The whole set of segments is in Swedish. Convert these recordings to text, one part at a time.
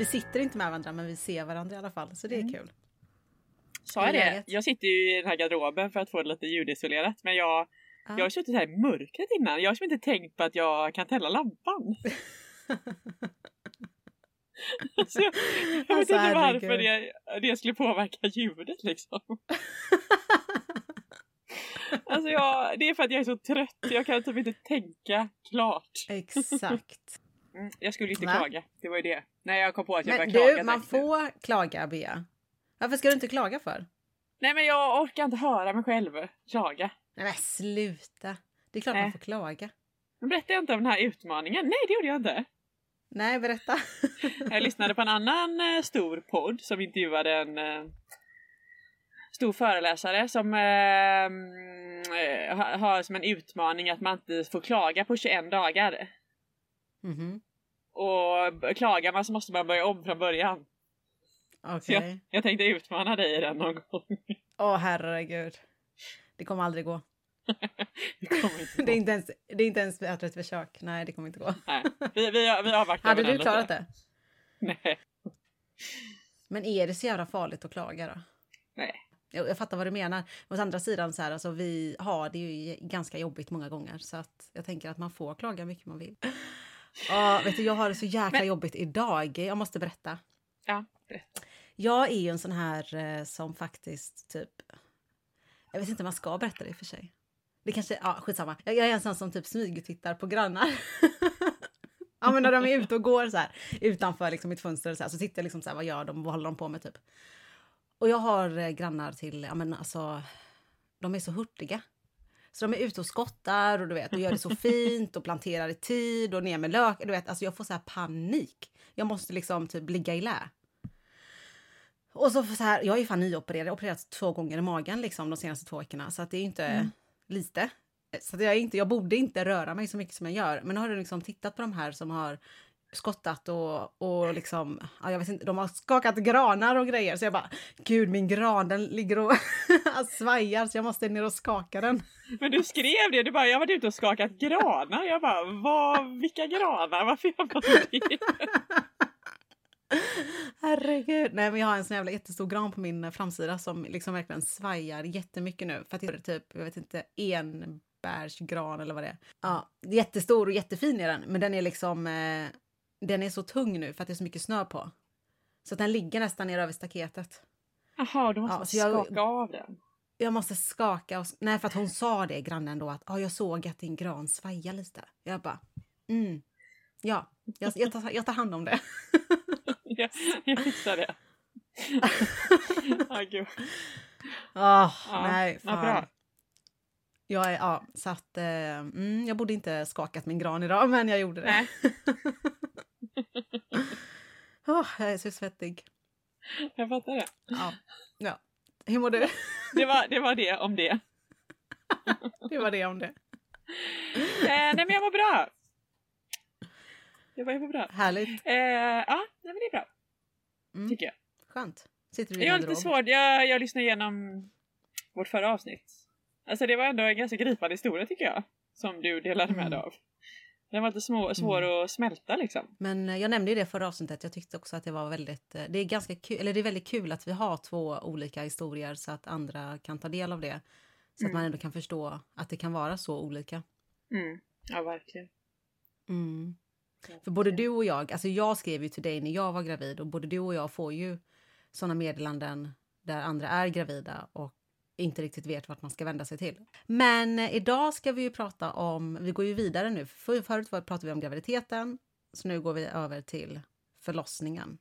Vi sitter inte med varandra men vi ser varandra i alla fall så det är Mm. kul. Sa jag det? Jag sitter ju i den här garderoben för att få det lite ljudisolerat men jag, Ja. jag har suttit här i mörkret innan. Jag har inte tänkt på att jag kan tälla lampan. Så jag, jag vet Alltså, inte varför det, det skulle påverka ljudet liksom. Alltså jag, det är för att jag är så trött. Jag kan typ inte tänka klart. Exakt. Mm, jag skulle inte Va? klaga. Det var ju det. När jag kom på att jag Men började klaga. du, man får klaga Bea. Varför ska du inte klaga för? Nej men jag orkar inte höra mig själv klaga. Nej men sluta. Det är klart Nej. man får klaga. Men berättade jag inte om den här utmaningen? Nej det gjorde jag inte. Nej, berätta. Jag lyssnade på en annan eh, stor podd som intervjuade en eh, stor föreläsare som eh, mm, eh, ha- har som en utmaning att man inte får klaga på 21 dagar. Mhm. Och b- klagar man så måste man börja om från början. Okej. Jag tänkte utmana dig i den någon gång. Åh herregud. Det kommer aldrig gå. Det kommer inte Det är gå. inte ens, det är inte ens värt ett försök. Nej, det kommer inte gå. Nej, vi, vi, vi avvaktar Hade du klarat det? Nej. Men är det så jävla farligt att klaga då? Nej. Jag, jag fattar vad du menar. Men å andra sidan så här, alltså vi har det ju ganska jobbigt många gånger så att jag tänker att man får klaga mycket man vill. Ja, vet du, jag har det så jäkla Men- jobbigt idag. Jag måste berätta. Ja, berätta. Jag är ju en sån här eh, som faktiskt typ... Jag vet inte om man ska berätta det i och för sig. Det kanske... Ja, skitsamma. Jag, jag är en sån som typ smygtittar på grannar. ja, men när de är ute och går så här utanför liksom mitt fönster så, här, så tittar jag liksom så här, vad gör de? Vad håller de på med typ? Och jag har eh, grannar till, ja men alltså, de är så hurtiga. Så de är ute och skottar och du vet, och gör det så fint och planterar i tid och ner med lök. Du vet, alltså jag får så här panik. Jag måste liksom typ ligga i lä. Och så, så här, jag är ju fan nyopererad, jag har opererat två gånger i magen liksom de senaste två veckorna. Så att det är inte Mm. lite. Så att jag, är inte, jag borde inte röra mig så mycket som jag gör. Men nu har du liksom tittat på de här som har skottat och, och liksom, ja, jag vet inte, de har skakat granar och grejer. Så jag bara, gud min gran den ligger och svajar så jag måste ner och skaka den. Men du skrev det, du bara jag har varit ute och skakat granar. Jag bara vad, vilka granar? Varför gör man det? Herregud. Nej men jag har en sån jävla jättestor gran på min framsida som liksom verkligen svajar jättemycket nu. För att det är typ, jag vet inte, enbärsgran eller vad det är. Ja, jättestor och jättefin är den. Men den är liksom, eh, den är så tung nu för att det är så mycket snö på. Så den ligger nästan ner över staketet. Jaha, då måste Ja, så jag- skaka av den. Jag måste skaka och... Nej, för att hon sa det, grannen då, att ah, jag såg att din gran svajar lite. Jag bara, mm, ja, jag, jag, tar, jag tar hand om det. Jag, jag fixar det. ah, gud. Ah, Ja, nej, fan. bra. Jag är, ja, så att, eh, mm, jag borde inte skakat min gran idag, men jag gjorde det. Nej, Åh, jag är så svettig. jag fattar det. Ja. ja. Hur mår du? Det var, det var det om det. Det var det om det. Eh, nej men jag mår bra. Jag var, jag var bra. Härligt. Eh, ja, nej, men det är bra. Mm. Tycker jag. Skönt. Sitter du i Jag har lite svårt, jag, jag lyssnade igenom vårt förra avsnitt. Alltså det var ändå en ganska gripande historia tycker jag. Som du delade med Mm. dig av. Den var lite små, svår att smälta liksom. Men eh, jag nämnde ju det förra avsnittet. Jag tyckte också att det var väldigt, eh, det är ganska kul, eller det är väldigt kul att vi har två olika historier så att andra kan ta del av det. Så att Mm. man ändå kan förstå att det kan vara så olika. Mm. Ja, verkligen. Mm. För både du och jag, alltså jag skrev ju till dig när jag var gravid och både du och jag får ju sådana meddelanden där andra är gravida och inte riktigt vet vart man ska vända sig till. Men idag ska vi ju prata om, vi går ju vidare nu, för, förut pratade vi om graviditeten, så nu går vi över till förlossningen.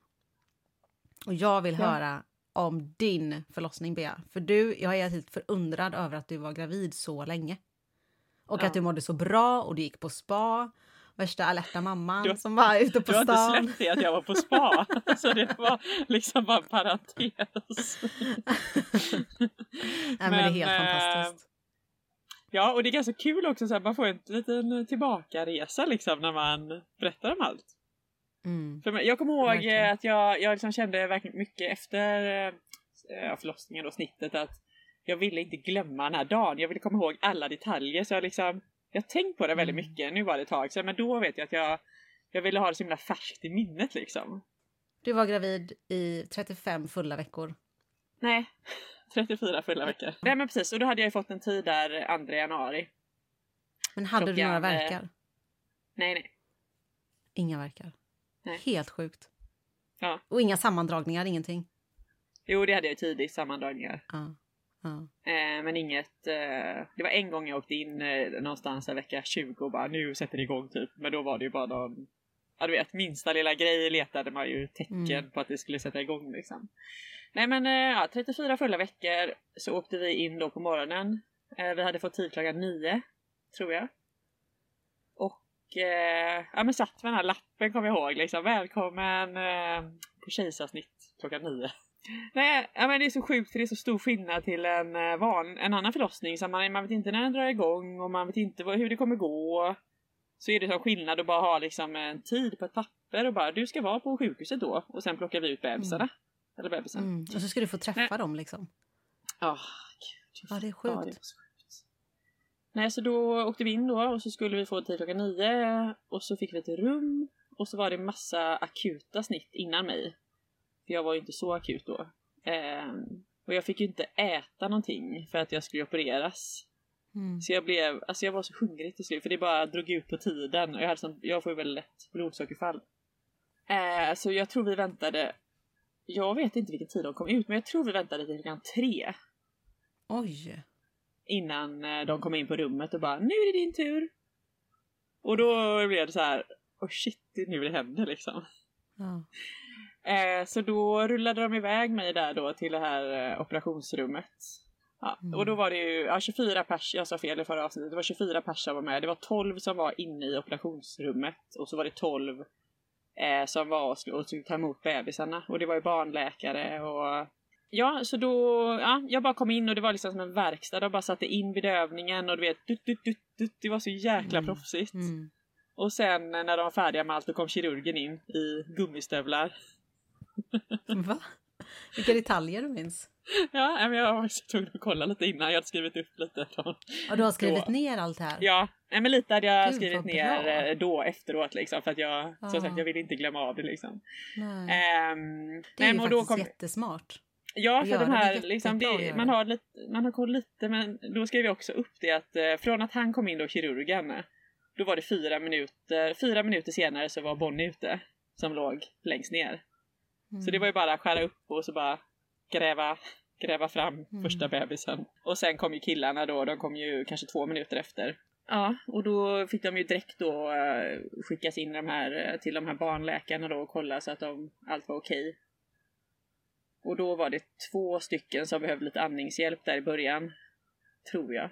Och jag vill Ja. höra om din förlossning Bea, för du, jag är helt förundrad över att du var gravid så länge. Och Ja. att du mådde så bra och du gick på spa. Värsta alerta mamman Du- som var ute på Du har inte stan. släppt det att jag var på spa. så det var liksom bara en parentes. Nej, men, det är helt Men, eh, fantastiskt. Ja, och det är ganska kul också så här, man får en liten tillbakaresa liksom när man berättar om allt. Mm. För jag kommer ihåg Verkligen. att jag, jag liksom kände verkligen mycket efter eh, förlossningen och snittet att jag ville inte glömma den här dagen. Jag ville komma ihåg alla detaljer så jag liksom jag har tänkt på det väldigt Mm. mycket. Nu var det ett tag sedan men då vet jag att jag jag ville ha det så himla färskt i minnet liksom. Du var gravid i 35 fulla veckor. Nej, 34 fulla veckor. Nej men precis, och då hade jag fått en tid där 2 januari. Men hade du Klockan, några eh, verkar? Nej, nej. Inga verkar. Nej. Helt sjukt. Ja. Och inga sammandragningar, ingenting? Jo, det hade jag tidigt, sammandragningar. Ja. Eh, men inget, eh, det var en gång jag åkte in eh, någonstans en vecka 20 och bara nu sätter det igång typ. Men då var det ju bara någon, ja du vet, minsta lilla grej letade man ju tecken Mm. på att det skulle sätta igång liksom. Nej men ja, 34 fulla veckor så åkte vi in då på morgonen. Vi hade fått tid klockan nio, tror jag. Och ja men satt med den här lappen kommer jag ihåg liksom. Välkommen på kejsarsnitt klockan nio. Nej, ja, men det är så sjukt för det är så stor skillnad till en, eh, van, en annan förlossning. Så man, man vet inte när den drar igång och man vet inte vad, hur det kommer gå. Så är det som skillnad att bara ha liksom en tid på ett papper och bara du ska vara på sjukhuset då och sen plockar vi ut bebisarna. Eller bebisen. Mm. Och så ska du få träffa Nej. dem liksom. Ja, gud. Ja, det är Ja, sjukt. det var så sjukt. Nej, så då åkte vi in då och så skulle vi få tid klockan nio och så fick vi ett rum och så var det massa akuta snitt innan mig. För jag var ju inte så akut då. Ehm, och jag fick ju inte äta någonting för att jag skulle opereras. Mm. Så jag blev, alltså jag var så hungrig till slut för det bara drog ut på tiden och jag, hade sån, jag får ju väldigt lätt blodsockerfall. Eh, så jag tror vi väntade, jag vet inte vilken tid de kom ut men jag tror vi väntade till klockan tre Oj! innan eh, de kom in på rummet och bara nu är det din tur. Och då blev det så här, oh shit det är nu det händer liksom. Ja. Eh, så då rullade de iväg mig där då till det här eh, operationsrummet. Ja, Mm. och då var det ju ja, 24 pers, jag sa fel i förra avsnittet, det var 24 pers som var med. Det var 12 som var inne i operationsrummet och så var det 12 eh, som var och skulle, och ta emot bebisarna. Och det var ju barnläkare och Ja, så då, ja, jag bara kom in och det var liksom som en verkstad. De bara satte in bedövningen och du vet, dut, dut, dut, dut, det var så jäkla Mm. proffsigt. Mm. Och sen när de var färdiga med allt då kom kirurgen in i gummistövlar. Va? Vilka detaljer du minns. Ja, men jag var så tvungen att kolla lite innan. Jag hade skrivit upp lite. Från... Och du har skrivit Då- ner allt här? Ja, men lite hade jag Gud, skrivit ner bra. eh, då efteråt liksom. För att jag, Ja. som sagt, jag ville inte glömma av det liksom. Nej. Ehm, det är ju men då faktiskt kom, jättesmart. Ja, för de här, Det liksom, det, man, har lite, man har koll lite, men då skrev jag också upp det att eh, från att han kom in då, kirurgen, då var det fyra minuter, fyra minuter senare så var Bonnie ute, som låg längst ner. Mm. Så det var ju bara att skära upp och så bara gräva, gräva fram Mm. första bebisen. Och sen kom ju killarna då, de kom ju kanske två minuter efter. Ja, och då fick de ju direkt då eh, skickas in de här, eh, till de här barnläkarna då och kolla så att de, allt var okej. Och då var det två stycken som behövde lite andningshjälp där i början. Tror jag.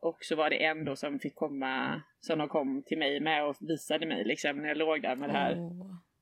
Och så var det en då som fick komma, som de kom till mig med och visade mig liksom när jag låg där med det här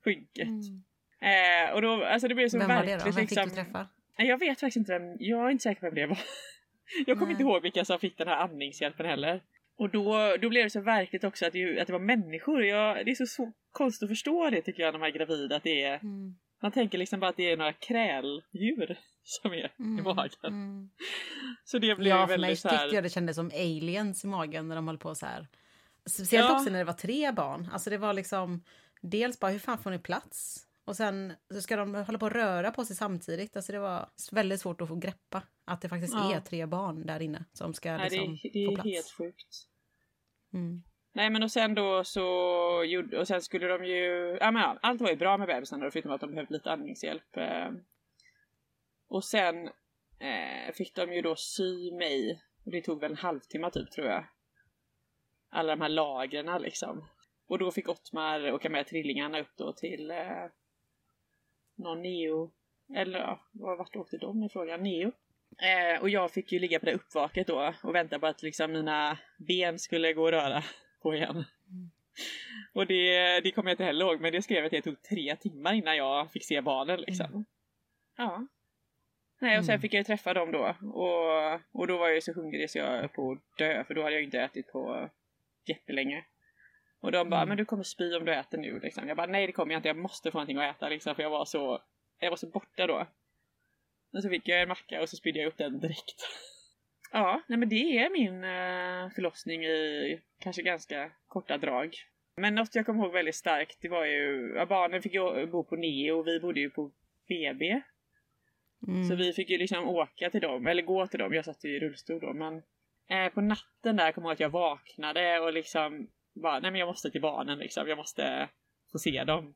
skynket. Mm. Eh, och då, alltså det blev så Vem var det då? Vem fick liksom. du träffa? Jag vet faktiskt inte vem, jag är inte säker på vem det var. Jag kommer inte ihåg vilka som fick den här andningshjälpen heller. Och då, då blev det så verkligt också att det, att det var människor. Jag, det är så, så konstigt att förstå det tycker jag när man är gravid. Att det är, Mm. man tänker liksom bara att det är några kräldjur som är i magen. Mm. Så det blev Ja, för mig väldigt så tyckte här, jag det kändes som aliens i magen när de höll på så här. Speciellt Ja. också när det var tre barn. Alltså det var liksom dels bara hur fan får ni plats? Och sen så ska de hålla på och röra på sig samtidigt. Alltså det var väldigt svårt att få greppa att det faktiskt Ja. är tre barn där inne som ska nej, det, liksom är- det få är plats. helt sjukt. Mm. Nej men och sen då så gjorde, och sen skulle de ju, ja men ja, allt var ju bra med bebisarna då, förutom att de behövde lite andningshjälp. Eh. Och sen eh, fick de ju då sy mig, och det tog väl en halvtimme typ tror jag. Alla de här lagren liksom. Och då fick Ottmar åka med trillingarna upp då till eh, någon neo, eller ja, var- vart åkte de i frågan? Neo. Eh, och jag fick ju ligga på det uppvaket då och vänta på att liksom mina ben skulle gå att röra på igen. Mm. Och det, det kommer jag inte heller ihåg, men det skrev jag att det tog tre timmar innan jag fick se barnen liksom. Ja. Nej, och sen Mm. fick jag ju träffa dem då. Och, och då var jag ju så hungrig så jag höll på att dö, för då hade jag ju inte ätit på jättelänge. Och de bara, Mm. men du kommer spy om du äter nu liksom. Jag bara, nej det kommer jag inte, jag måste få någonting att äta liksom, för jag var så, jag var så borta då. Och så fick jag en macka och så spydde jag upp den direkt. Ja, nej men det är min eh, förlossning i kanske ganska korta drag. Men något jag kommer ihåg väldigt starkt, det var ju, ja, barnen fick ju bo på Neo och vi bodde ju på BB. Mm. Så vi fick ju liksom åka till dem, eller gå till dem, jag satt ju i rullstol då men eh, på natten där kommer jag ihåg att jag vaknade och liksom bara, nej men jag måste till barnen liksom, jag måste få se dem.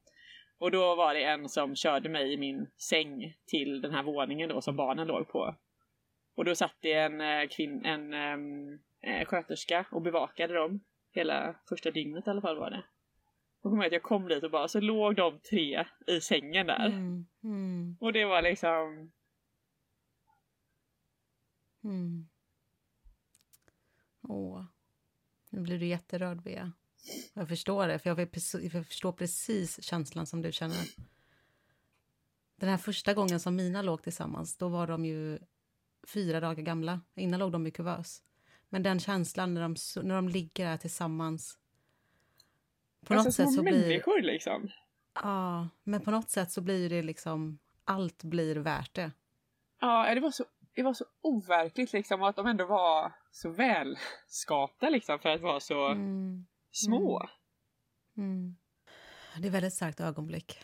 Och då var det en som körde mig i min säng till den här våningen då som barnen låg på. Och då satt det en, eh, kvinn, en um, sköterska och bevakade dem hela första dygnet i alla fall var det. Och kommer att jag kom dit och bara så låg de tre i sängen där. Mm. Mm. Och det var liksom Mm. Åh. Nu blir du jätterörd, Bea. Jag förstår det, för jag, jag förstår precis känslan som du känner. Den här första gången som mina låg tillsammans, då var de ju fyra dagar gamla. Innan låg de i kuvös. Men den känslan när de, när de ligger där tillsammans. På alltså, något sätt så blir... människor liksom. Ja, men på något sätt så blir det liksom... Allt blir värt det. Ja, det var så det var så overkligt liksom att de ändå var så välskapta liksom för att vara så mm. små. Mm. Mm. Det är väldigt starkt ögonblick.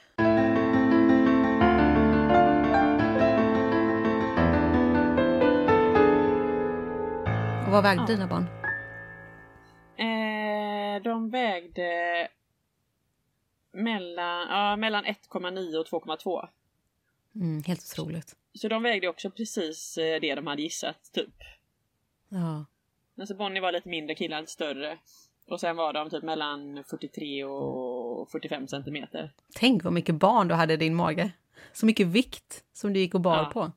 Och vad vägde ja. dina barn? Eh, de vägde mellan, ja, mellan 1,9 och 2,2. Mm, helt otroligt. Så de vägde också precis eh, det de hade gissat, typ. Ja. Alltså Bonnie var lite mindre, killen lite större. Och sen var de typ mellan 43 och 45 centimeter. Tänk vad mycket barn du hade i din mage. Så mycket vikt som du gick och bar ja. på.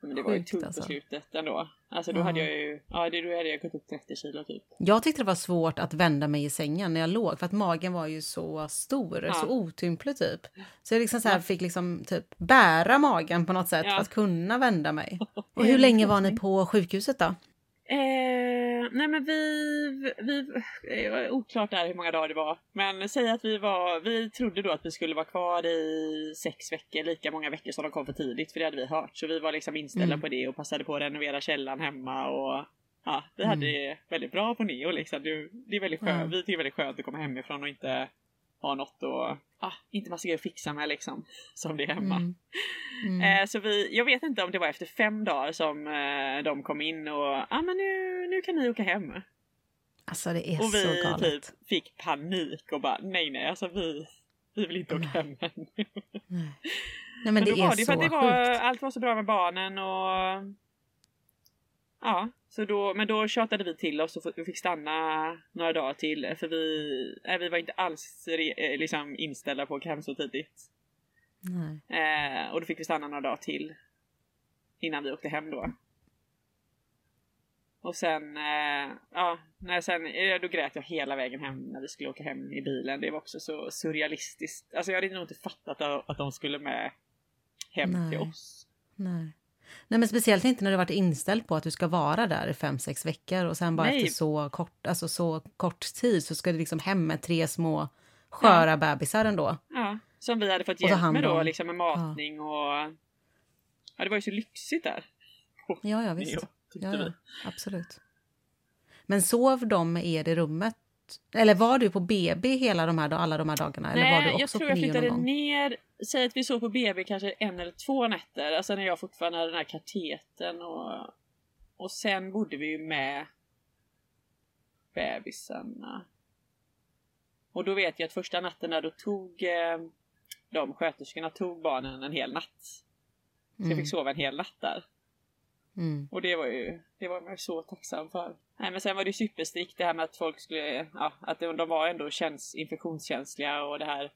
Men det var ju tungt alltså. på slutet ändå. Alltså då ja. hade jag ju, ja då hade jag gått upp 30 kilo typ. Jag tyckte det var svårt att vända mig i sängen när jag låg för att magen var ju så stor, ja. så otymplig typ. Så jag liksom så här fick liksom typ bära magen på något sätt ja. för att kunna vända mig. Och hur länge var ni på sjukhuset då? Eh, nej men vi, vi, oklart där hur många dagar det var. Men säg att vi var, vi trodde då att vi skulle vara kvar i sex veckor, lika många veckor som de kom för tidigt, för det hade vi hört. Så vi var liksom inställda mm. på det och passade på att renovera källan hemma och ja, vi hade mm. det väldigt bra på Neo liksom. Det, det är väldigt skönt, mm. vi tycker det är väldigt skönt att komma hemifrån och inte ha något och ah, inte massa grejer att fixa med liksom. Som det är hemma. Mm. Mm. Eh, så vi, jag vet inte om det var efter fem dagar som eh, de kom in och ja ah, men nu, nu kan ni åka hem. Alltså det är och så galet. Och vi typ fick panik och bara nej nej alltså vi, vi vill inte åka nej. hem ännu. Nej. nej men det är var det så för det var, Allt var så bra med barnen och Ja, så då, men då tjatade vi till oss och fick stanna några dagar till för vi, äh, vi var inte alls eh, liksom inställda på att åka hem så tidigt. Eh, och då fick vi stanna några dagar till innan vi åkte hem då. Och sen, eh, ja, när sen, eh, då grät jag hela vägen hem när vi skulle åka hem i bilen. Det var också så surrealistiskt. Alltså jag hade nog inte fattat att de skulle med hem Nej. till oss. Nej. Nej, men speciellt inte när du varit inställd på att du ska vara där i fem, sex veckor och sen bara Nej. efter så kort, alltså så kort tid så ska du liksom hem med tre små sköra ja. bebisar ändå. Ja, som vi hade fått hjälp med då, liksom med matning ja. och... Ja, det var ju så lyxigt där. Ja, ja visst. Ja, ja, absolut. Men sov de med er i rummet eller var du på BB hela de här, alla de här dagarna? Nej, eller var du också jag tror jag flyttade ner, säg att vi sov på BB kanske en eller två nätter, alltså när jag fortfarande hade den här kateten och, och sen bodde vi ju med bebisarna. Och då vet jag att första natten där då tog eh, de sköterskorna tog barnen en hel natt. Så mm. jag fick sova en hel natt där. Mm. Och det var ju, det var man så tacksam för. Nej men sen var det ju superstrikt det här med att folk skulle, ja, att de, var ändå käns, infektionskänsliga och det här.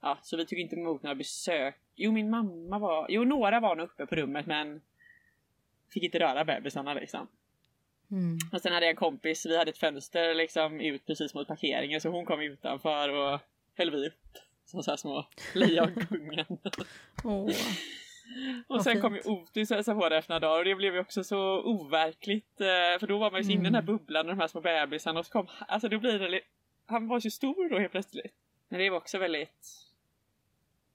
Ja, så vi tog inte emot några besök. Jo min mamma var, jo några var nog uppe på rummet men fick inte röra bebisarna liksom. Mm. Och sen hade jag en kompis, vi hade ett fönster liksom ut precis mot parkeringen så hon kom utanför och höll vi upp. Som så här små lejonkungen. oh. Och sen fint. kom ju Otis och hälsade på det efter några dagar och det blev ju också så overkligt. Eh, för då var man ju så inne i den här mm. bubblan och de här små bebisarna och så kom, alltså då blir det han var så stor då helt plötsligt. Men det var också väldigt...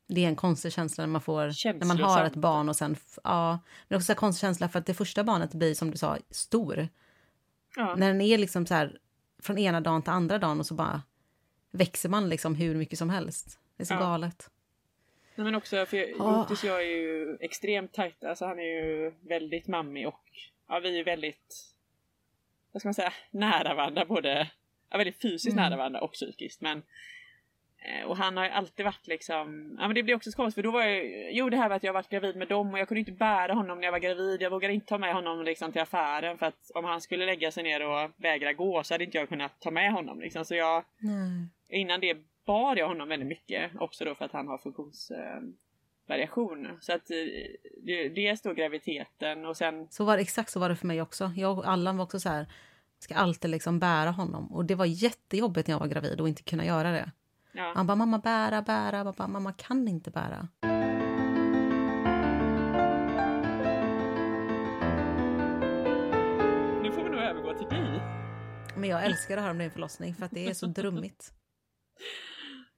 Det är en konstig känsla när man får, när man har ett barn och sen, ja. Men också en konstig känsla för att det första barnet blir som du sa stor. Ja. När den är liksom så här från ena dagen till andra dagen och så bara växer man liksom hur mycket som helst. Det är så Ja. galet. Nej, men också för Ja. Otis och jag är ju extremt tajta. Alltså han är ju väldigt mammig och ja, vi är väldigt, vad ska man säga, nära varandra. Både ja, väldigt fysiskt Mm. nära varandra och psykiskt. Men, eh, och han har ju alltid varit liksom, ja men det blir också så konstigt för då var jag, jo det här var att jag varit gravid med dem och jag kunde inte bära honom när jag var gravid. Jag vågade inte ta med honom liksom till affären för att om han skulle lägga sig ner och vägra gå så hade inte jag kunnat ta med honom liksom. Så jag, Nej. Innan det bar jag honom väldigt mycket också då för att han har funktionsvariation. så att eh, det, dels då graviditeten och sen Så var exakt så var det för mig också. Jag och Allan var också så här, ska alltid liksom bära honom. Och det var jättejobbigt när jag var gravid och inte kunna göra det. ja, Han bara, mamma bära, bära. Jag bara, mamma kan inte bära. nu får vi nog övergå till dig. Men jag älskar att höra om din förlossning för att det är så drummigt.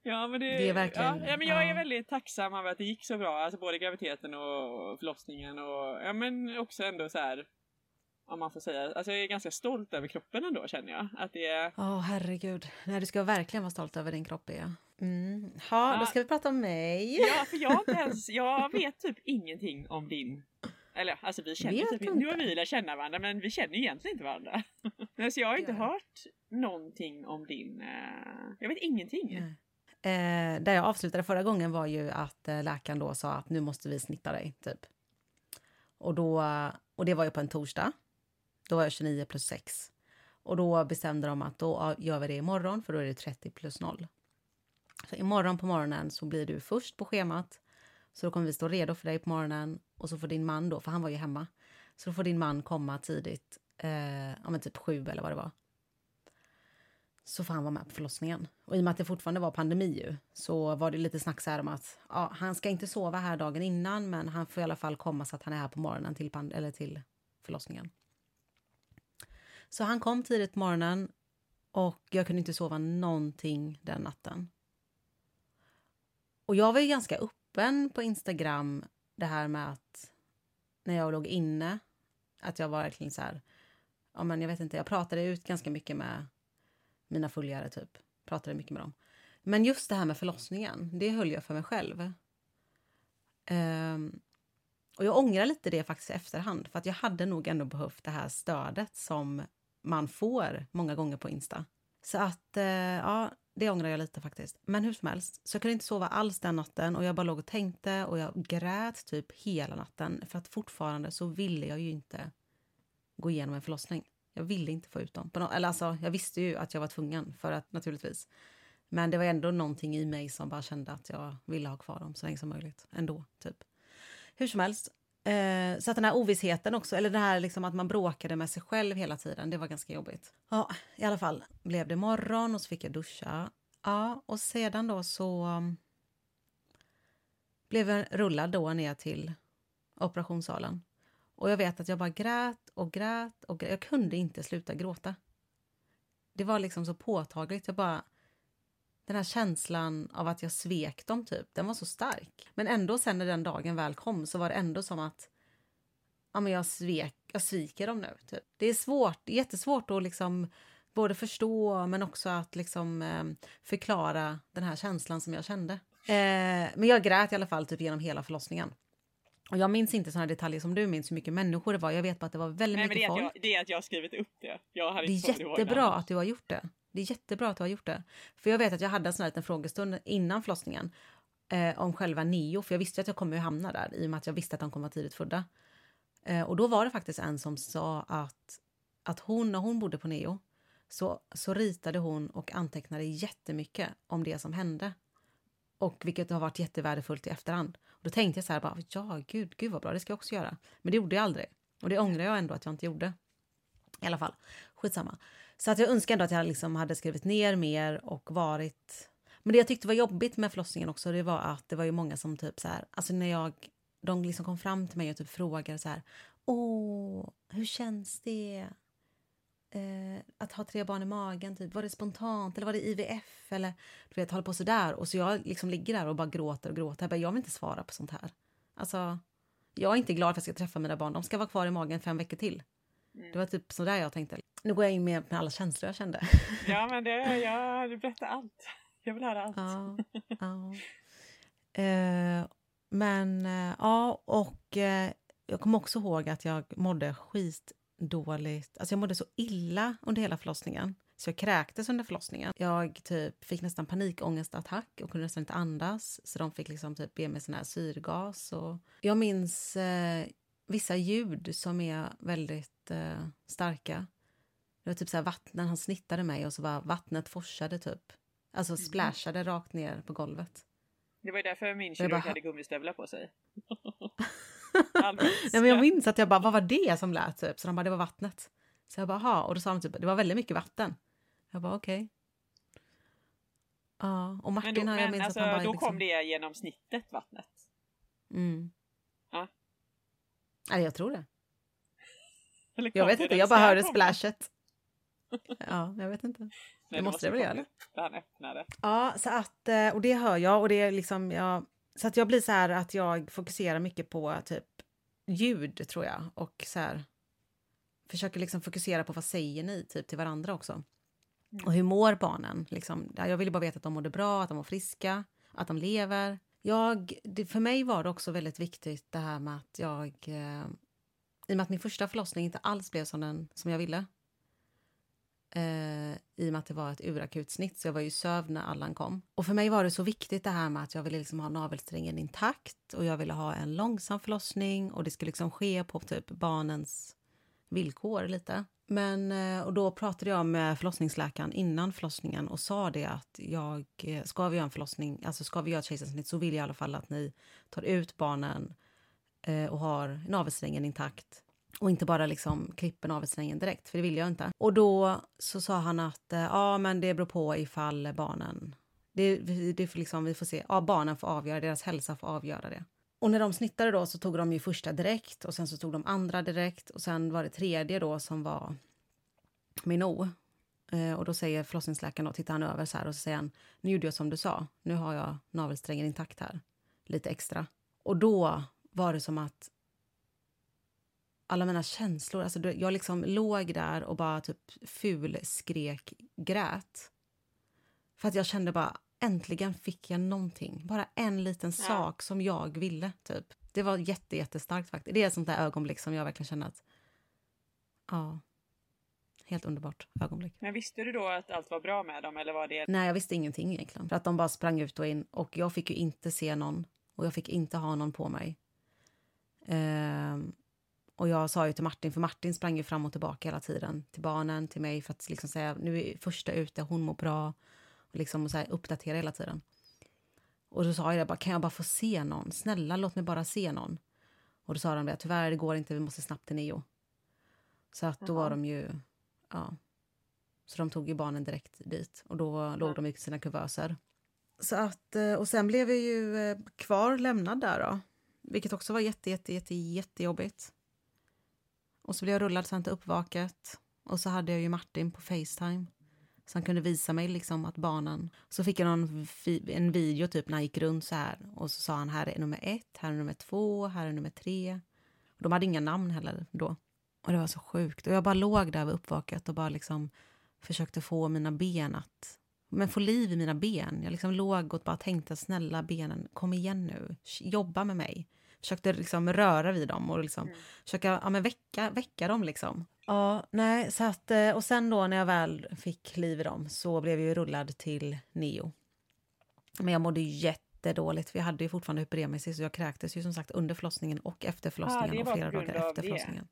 Ja men det, Det är verkligen- ja, men jag är väldigt tacksam över att det gick så bra, alltså både graviditeten och förlossningen och ja men också ändå så här. Om man får säga, alltså jag är ganska stolt över kroppen ändå känner jag. Att det är, Åh, herregud. Nej, du ska verkligen vara stolt över din kropp, ja. Mm. Ha, då Ja. ska vi prata om mig. ja för jag inte ens, jag vet typ ingenting om din eller alltså vi känner Vet typ, du nu har inte? vi lärt känna varandra men vi känner egentligen inte varandra. Nej, så jag har inte Ja. hört någonting om din, eh, jag vet ingenting. Nej. Eh, där jag avslutade förra gången var ju att eh, läkaren då sa att nu måste vi snitta dig, typ. Och, då, och det var ju på en torsdag. Då var jag 29 plus 6. Och då bestämde de att då gör vi det imorgon, för då är det 30 plus 0. Så imorgon på morgonen så blir du först på schemat. Så då kommer vi stå redo för dig på morgonen. Och så får din man då, för han var ju hemma. Så då får din man komma tidigt, eh, ja men typ sju eller vad det var så får han vara med på förlossningen. Och i och med att det fortfarande var pandemi ju, så var det lite snack så här om att ja, han ska inte sova här dagen innan men han får i alla fall komma så att han är här på morgonen till, pand- eller till förlossningen. Så han kom tidigt på morgonen och jag kunde inte sova någonting den natten. Och jag var ju ganska öppen på Instagram det här med att när jag låg inne, att jag var verkligen så här, ja men jag vet inte, jag pratade ut ganska mycket med mina följare typ. Pratade mycket med dem. Men just det här med förlossningen, det höll jag för mig själv. Um, och jag ångrar lite det faktiskt i efterhand. För att jag hade nog ändå behövt det här stödet som man får många gånger på Insta. Så att, uh, ja, det ångrar jag lite faktiskt. Men hur som helst, så jag kunde inte sova alls den natten och jag bara låg och tänkte och jag grät typ hela natten. För att fortfarande så ville jag ju inte gå igenom en förlossning. Jag ville inte få ut dem. På eller alltså, jag visste ju att jag var tvungen, för att naturligtvis. Men det var ändå någonting i mig som bara kände att jag ville ha kvar dem så länge som möjligt. Ändå, typ. Hur som helst. Eh, så att den här ovissheten också, eller det här liksom att man bråkade med sig själv hela tiden, det var ganska jobbigt. Ja, i alla fall blev det morgon och så fick jag duscha. Ja, och sedan då så mm, blev jag rullad då ner till operationssalen. Och jag vet att jag bara grät och grät och grät. Jag kunde inte sluta gråta. Det var liksom så påtagligt. Jag bara... Den här känslan av att jag svek dem, typ, den var så stark. Men ändå sen när den dagen väl kom så var det ändå som att ja, men jag, svek, jag sviker dem nu. Typ. Det är svårt, det är jättesvårt att liksom både förstå men också att liksom, eh, förklara den här känslan som jag kände. Eh, men jag grät i alla fall typ genom hela förlossningen. Och jag minns inte såna detaljer som du minns hur mycket människor det var. Jag vet bara att det var väldigt Nej det mycket folk. jag, det är att jag har skrivit upp det. Jag hade Det är det jättebra innan. att du har gjort det. Det är jättebra att du har gjort det. För jag vet att jag hade en sån här liten frågestund innan förlossningen eh, om själva Neo, för jag visste att jag kommer att hamna där i och med att jag visste att de kommer vara tidigt födda. Eh, och då var det faktiskt en som sa att, att hon, när hon bodde på Neo, så, så ritade hon och antecknade jättemycket om det som hände. Och vilket har varit jättevärdefullt i efterhand. Och då tänkte jag så här, bara, ja gud, gud vad bra, det ska jag också göra. Men det gjorde jag aldrig. Och det ångrar jag ändå att jag inte gjorde. I alla fall, skitsamma. Så att jag önskar ändå att jag liksom hade skrivit ner mer och varit... Men det jag tyckte var jobbigt med förlossningen också, det var att det var ju många som typ så här, alltså när jag, de liksom kom fram till mig och typ frågade så här, åh, hur känns det? Eh, att ha tre barn i magen, typ. var det spontant eller var det IVF? Eller du vet, håller på sådär. Och så jag liksom ligger där och bara gråter och gråter. Jag, bara, jag vill inte svara på sånt här. Alltså, jag är inte glad för att jag ska träffa mina barn. De ska vara kvar i magen fem veckor till. Det var typ så där jag tänkte. Nu går jag in med, med alla känslor jag kände. Ja, men det, ja, du berättar allt. Jag vill höra allt. Ja, ja. Eh, men eh, ja, och eh, jag kommer också ihåg att jag mådde skitdåligt. Alltså jag mådde så illa under hela förlossningen. Så jag kräktes under förlossningen. Jag typ fick nästan panikångestattack och kunde nästan inte andas. Så de fick liksom typ be mig sån här syrgas. Och jag minns eh, vissa ljud som är väldigt eh, starka. Det var typ så här vattnet, han snittade mig och så var vattnet forsade typ. Alltså Mm. splashade rakt ner på golvet. Det var ju därför min kirurg bara- hade gummistövlar på sig. Nej, men jag minns att jag bara, vad var det som lät? Typ. Så de bara, det var vattnet. Så jag bara, ha. Och då sa de typ, det var väldigt mycket vatten. Jag bara, okej. Ja, och Men Martin då, har jag minns alltså, att han bara då liksom... kom det genom snittet, vattnet. Mm. Ja. Nej, jag tror det. Jag vet inte, jag bara hörde splashet. Ja, jag vet inte. Nej, det måste det väl göra? när han öppnade. Ja, så att, eh, och det hör jag och det är liksom, jag, så att jag blir så här att jag fokuserar mycket på typ ljud tror jag och så här försöker liksom fokusera på vad säger ni typ till varandra också. Mm. Och hur mår barnen? Liksom, jag ville bara veta att de mådde bra, att de var friska, att de lever. Jag, det, för mig var det också väldigt viktigt det här med att jag... Eh, I och med att min första förlossning inte alls blev som, den, som jag ville. Eh, I och med att det var ett urakut snitt, så jag var ju sövd när Allan kom. Och för mig var det så viktigt det här med att jag ville liksom ha navelsträngen intakt och jag ville ha en långsam förlossning och det skulle liksom ske på typ barnens villkor lite. Men, eh, och då pratade jag med förlossningsläkaren innan förlossningen och sa det att jag, eh, ska vi göra en förlossning, alltså ska vi göra ett kejsarsnitt så vill jag i alla fall att ni tar ut barnen eh, och har navelsträngen intakt och inte bara liksom klipper navelsträngen direkt, för det vill jag inte. Och då så sa han att eh, ja, men det beror på ifall barnen... Det, det får liksom, vi får se. Ja, barnen får avgöra, deras hälsa får avgöra det. Och när de snittade då så tog de ju första direkt och sen så tog de andra direkt och sen var det tredje då som var Minou. Eh, och då säger förlossningsläkaren då, tittar han över så här och så säger han, nu gjorde jag som du sa, nu har jag navelsträngen intakt här, lite extra. Och då var det som att alla mina känslor, alltså jag liksom låg där och bara typ ful skrek grät. För att jag kände bara, äntligen fick jag någonting. Bara en liten Ja. sak som jag ville, typ. Det var jätte, jättestarkt faktiskt. Det är ett sånt där ögonblick som jag verkligen känner att, ja, helt underbart ögonblick. Men visste du då att allt var bra med dem eller var det... Nej, jag visste ingenting egentligen. För att de bara sprang ut och in och jag fick ju inte se någon och jag fick inte ha någon på mig. Ehm, och jag sa ju till Martin, för Martin sprang ju fram och tillbaka hela tiden till barnen, till mig för att liksom säga nu är första ute, hon mår bra och liksom och så här, uppdatera hela tiden. Och då sa jag bara, kan jag bara få se någon? Snälla, låt mig bara se någon. Och då sa de det, tyvärr det går inte, vi måste snabbt till Neo. Så att då Jaha. var de ju, ja. Så de tog ju barnen direkt dit och då låg de i sina kuvöser. Så att, eh, och sen blev jag ju eh, kvar lämnad där då. Vilket också var jätte, jätte, jätte, jättejobbigt. Och så blev jag rullad sen till uppvaket. Och så hade jag ju Martin på Facetime. Så han kunde visa mig liksom att barnen... Så fick jag någon en video typ när han gick runt så här. Och så sa han här är nummer ett, här är nummer två, här är nummer tre. Och de hade inga namn heller då. Och det var så sjukt. Och jag bara låg där vid uppvaket och bara liksom försökte få mina ben att... Men få liv i mina ben. Jag liksom låg och bara tänkte snälla benen, kom igen nu. Jobba med mig. Försökte liksom röra vid dem och liksom Mm. försöka ja, men väcka, väcka dem liksom. Ja, nej, så att, eh, och sen då när jag väl fick liv i dem så blev jag ju rullad till Neo. Men jag mådde ju jättedåligt, för jag hade ju fortfarande hyperemesis så jag kräktes ju som sagt under förlossningen och efter förlossningen det och flera dagar efter det. förlossningen.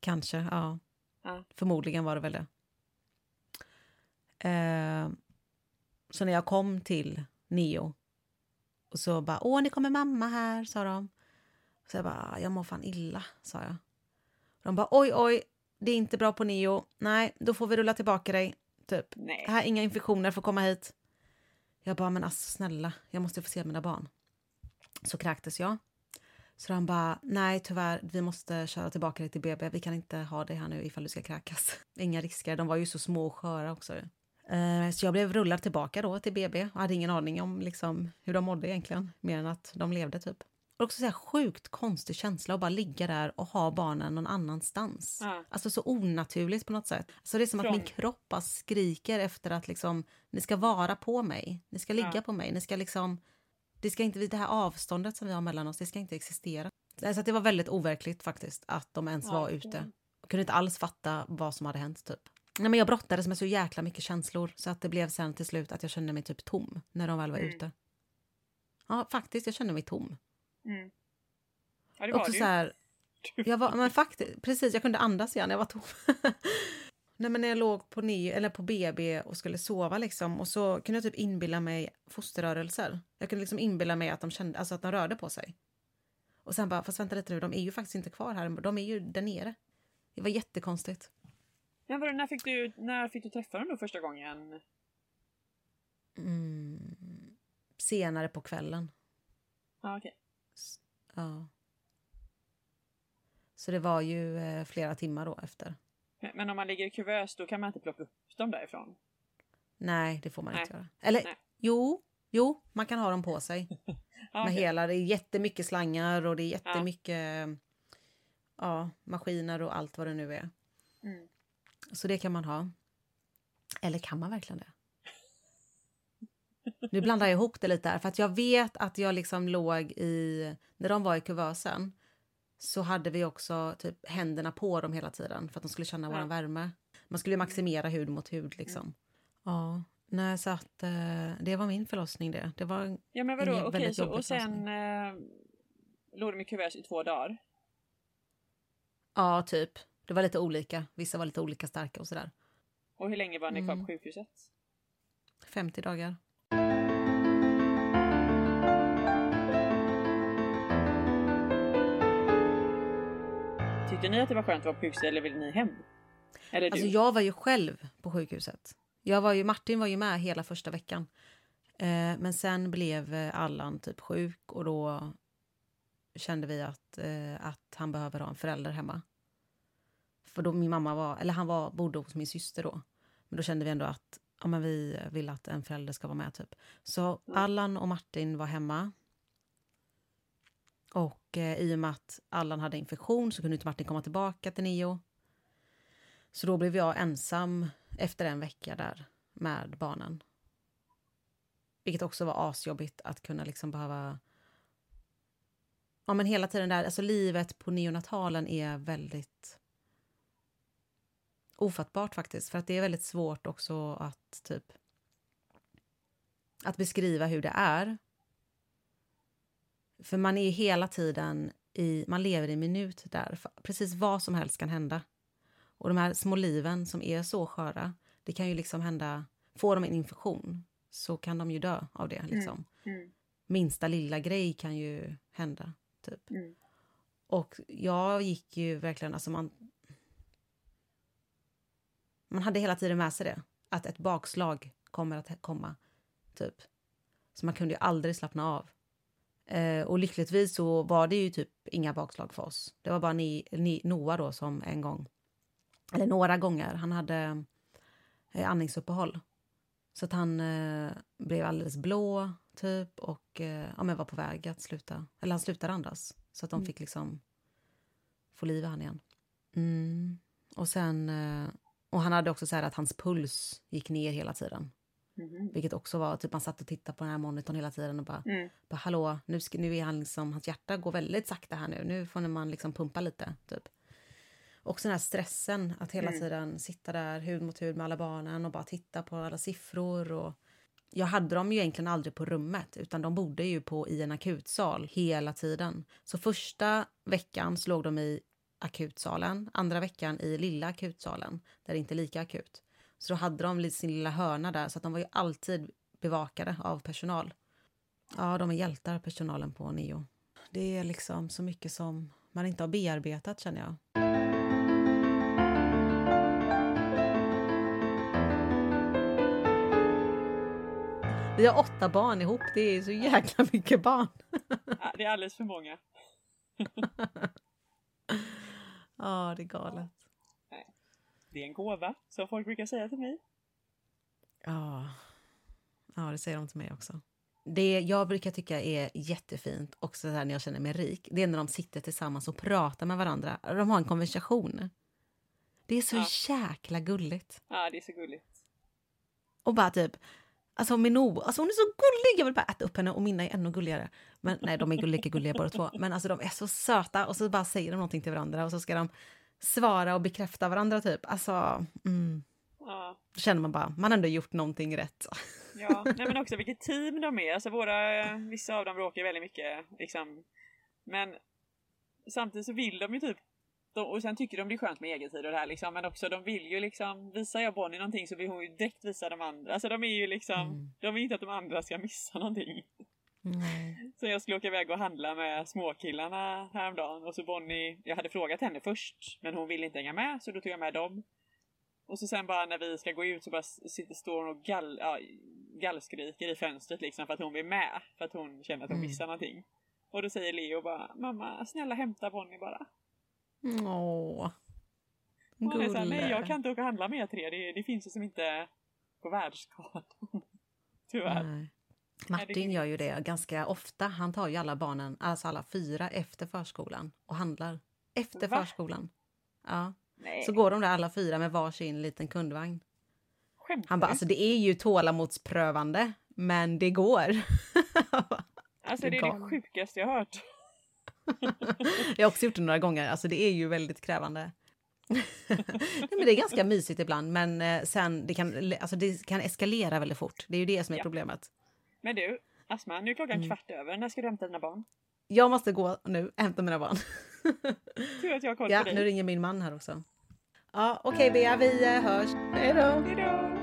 Kanske, ja. Ja. Förmodligen var det väl det. Eh, så när jag kom till Neo och så bara “Åh, nu kommer mamma här”, sa de. Så jag bara “Jag mår fan illa”, sa jag. De bara “Oj, oj, det är inte bra på Neo. Nej, då får vi rulla tillbaka dig.” Typ. Nej. Här, inga infektioner får komma hit. Jag bara, men alltså snälla, jag måste få se mina barn. Så kräktes jag. Så de bara, nej tyvärr, vi måste köra tillbaka dig till BB. Vi kan inte ha dig här nu ifall du ska kräkas. Inga risker, de var ju så små och sköra också. Eh, Så jag blev rullad tillbaka då till BB och hade ingen aning om liksom hur de mådde egentligen. Mer än att de levde typ. Och också så här sjukt konstig känsla att bara ligga där och ha barnen någon annanstans. Ja. Alltså så onaturligt på något sätt. Alltså det är som att min Från- kropp bara skriker efter att liksom, ni ska vara på mig. Ni ska ligga Ja. på mig. Ni ska liksom, det ska inte, det här avståndet som vi har mellan oss, det ska inte existera. Så att det var väldigt overkligt faktiskt att de ens var Ja, ute. det- Jag kunde inte alls fatta vad som hade hänt typ. Nej, men jag brottades med så jäkla mycket känslor så att det blev sen till slut att jag kände mig typ tom när de väl var Mm. ute. Ja, faktiskt, jag kände mig tom. Mm. Ja, det var Också det så här, jag var, men faktiskt, precis, jag kunde andas igen, jag var tom. Nej, men när jag låg på, ny, eller på BB och skulle sova liksom, och så kunde jag typ inbilla mig fosterrörelser. Jag kunde liksom inbilla mig att de, kände, alltså att de rörde på sig. Och sen bara, fast vänta lite nu, de är ju faktiskt inte kvar här, de är ju där nere. Det var jättekonstigt. Men vadå, när, fick du, när fick du träffa dem då första gången? Mm. Senare på kvällen. Ja, okej. Ja. Så det var ju eh, flera timmar då efter. Men- om man ligger i kuvös då kan man inte plocka upp dem därifrån? Nej, det får man Nej. inte göra. Eller Nej. jo, jo, man kan ha dem på sig. Ja, Med okej. hela, det är jättemycket slangar och det är jättemycket ja, maskiner och allt vad det nu är. Mm. Så det kan man ha. Eller kan man verkligen det? Nu blandar jag ihop det lite här, för att jag vet att jag liksom låg i... När de var i kuvösen så hade vi också typ händerna på dem hela tiden för att de skulle känna Ja. våran värme. Man skulle maximera hud mot hud liksom. Ja, nej så att eh, det var min förlossning det. Det var Ja men vadå, Ingen okej så, och sen eh, låg de i kuvös i två dagar? Ja, typ. Det var lite olika. Vissa var lite olika starka och sådär. Och hur länge var ni kvar Mm. på sjukhuset? 50 dagar. Tyckte ni att det var skönt att vara på sjukhuset eller ville ni hem? Eller Alltså du? jag var ju själv på sjukhuset. Jag var ju, Martin var ju med hela första veckan. Eh, men sen blev eh, Allan typ sjuk och då kände vi att, eh, att han behöver ha en förälder hemma. För då min mamma var, eller han var, bodde hos min syster då. Men då kände vi ändå att ja, men vi vill att en förälder ska vara med typ. Så Mm. Allan och Martin var hemma. Och eh, i och med att Allan hade infektion så kunde inte Martin komma tillbaka till Nio. Så då blev jag ensam efter en vecka där med barnen. Vilket också var asjobbigt att kunna liksom behöva... Ja men hela tiden där, alltså livet på neonatalen är väldigt ofattbart faktiskt. För att det är väldigt svårt också att typ att beskriva hur det är. För man är hela tiden i, man lever i minut där. Precis vad som helst kan hända. Och de här små liven som är så sköra, det kan ju liksom hända, får de en infektion så kan de ju dö av det liksom. Mm. Minsta lilla grej kan ju hända, typ. Mm. Och jag gick ju verkligen, alltså man... Man hade hela tiden med sig det, att ett bakslag kommer att komma, typ. Så man kunde ju aldrig slappna av. Eh, och lyckligtvis så var det ju typ inga bakslag för oss. Det var bara ni, ni, Noah då som en gång, eller några gånger, han hade eh, andningsuppehåll. Så att han eh, blev alldeles blå, typ, och eh, ja, men var på väg att sluta. Eller han slutade andas. Så att de Mm. fick liksom få liv i han igen. Mm. Och sen... Och han hade också så här att hans puls gick ner hela tiden. Mhm. Vilket också var, typ man satt och tittade på den här monitorn hela tiden och bara, Mm. bara hallå, nu, ska, nu är han liksom, hans hjärta går väldigt sakta här nu. Nu får man liksom pumpa lite, typ. Och den här stressen att hela Mm. tiden sitta där hud mot hud med alla barnen och bara titta på alla siffror. Och... Jag hade dem ju egentligen aldrig på rummet utan de bodde ju på i en akutsal hela tiden. Så första veckan så låg de i akutsalen, andra veckan i lilla akutsalen där det inte är lika akut. Så då hade de sin lilla hörna där så att de var ju alltid bevakade av personal. Ja, de är hjältar, personalen på Neo. Det är liksom så mycket som man inte har bearbetat känner jag. Vi har åtta barn ihop, det är så jäkla mycket barn. Ja, det är alldeles för många. Ja, det är galet. Det är en gåva, som folk brukar säga till mig. Ja. ja, det säger de till mig också. Det jag brukar tycka är jättefint, också där när jag känner mig rik, det är när de sitter tillsammans och pratar med varandra. De har en konversation. Det är så Ja. jäkla gulligt. Ja, det är så gulligt. Och bara typ, alltså Minou, alltså hon är så gullig! Jag vill bara äta upp henne och Minna är ännu gulligare. Men nej, de är lika gulliga båda två. Men alltså de är så söta och så bara säger de någonting till varandra och så ska de svara och bekräfta varandra typ. Alltså, mm, Ja. då känner man bara, man har ändå gjort någonting rätt. Ja, nej men också vilket team de är. Alltså våra, vissa av dem bråkar väldigt mycket liksom. Men samtidigt så vill de ju typ de, och sen tycker de det är skönt med egen tid och det här liksom. Men också de vill ju liksom, visar jag Bonnie någonting så vill hon ju direkt visa de andra. Alltså de är ju liksom, Mm. de vill inte att de andra ska missa någonting. Nej. Så jag skulle åka iväg och handla med småkillarna häromdagen och så Bonnie, jag hade frågat henne först men hon ville inte hänga med så då tog jag med dem. Och så sen bara när vi ska gå ut så bara sitter, står hon och gall, ja, gallskriker i fönstret liksom för att hon vill med. För att hon känner att hon Mm. missar någonting. Och då säger Leo bara Mamma snälla hämta Bonnie bara. Åh. Hon är såhär, nej jag Gulle. kan inte åka och handla med er tre. Det, det finns ju som inte på världskartan. Tyvärr. Nej. Martin gör ju det ganska ofta. Han tar ju alla barnen, alltså alla fyra, efter förskolan och handlar. Efter Va? förskolan. Ja. Nej, Så går de där alla fyra med varsin liten kundvagn. skämtar Han bara, alltså det är ju tålamodsprövande, men det går. Alltså det är det sjukaste jag hört. Jag har också gjort det några gånger, alltså det är ju väldigt krävande. Nej, men det är ganska mysigt ibland, men eh, sen det kan, alltså det kan eskalera väldigt fort. Det är ju det som är Ja. problemet. Men du, Asma, nu är klockan Mm. kvart över. När ska du hämta dina barn? Jag måste gå nu, hämta mina barn. Tur att jag har koll ja, på dig. nu ringer min man här också. Ja, okej Bea, vi eh, hörs. Hej då!